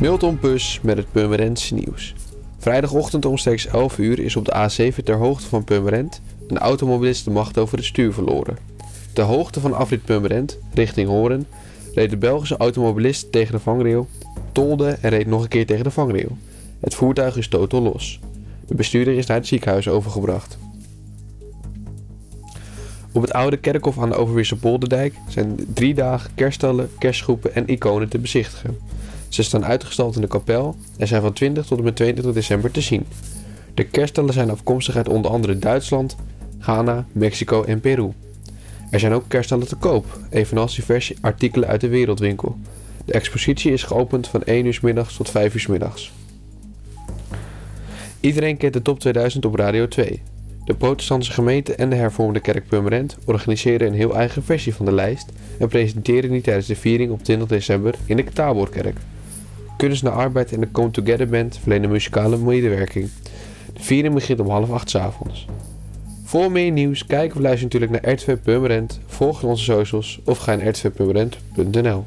Milton Pus met het Purmerendse nieuws. Vrijdagochtend omstreeks 11 uur is op de A7 ter hoogte van Purmerend een automobilist de macht over het stuur verloren. Ter hoogte van afrit Purmerend, richting Horen, reed de Belgische automobilist tegen de vangrail, tolde en reed nog een keer tegen de vangrail. Het voertuig is totaal los. De bestuurder is naar het ziekenhuis overgebracht. Op het oude kerkhof aan de Overwisse Polderdijk zijn drie dagen kerststallen, kerstgroepen en iconen te bezichtigen. Ze staan uitgestald in de kapel en zijn van 20 tot en met 22 december te zien. De kerststallen zijn afkomstig uit onder andere Duitsland, Ghana, Mexico en Peru. Er zijn ook kerststallen te koop, evenals diverse artikelen uit de wereldwinkel. De expositie is geopend van 1 uur middags tot 5 uur middags. Iedereen kent de top 2000 op Radio 2. De protestantse gemeente en de hervormde kerk Purmerend organiseren een heel eigen versie van de lijst en presenteren die tijdens de viering op 20 december in de Taborkerk. Kunst naar Arbeid en de Come Together Band verlenen muzikale medewerking. De viering begint om half acht s avonds. Voor meer nieuws, kijk of luister natuurlijk naar RTV Purmerend, volg onze socials of ga naar rtvpurmerend.nl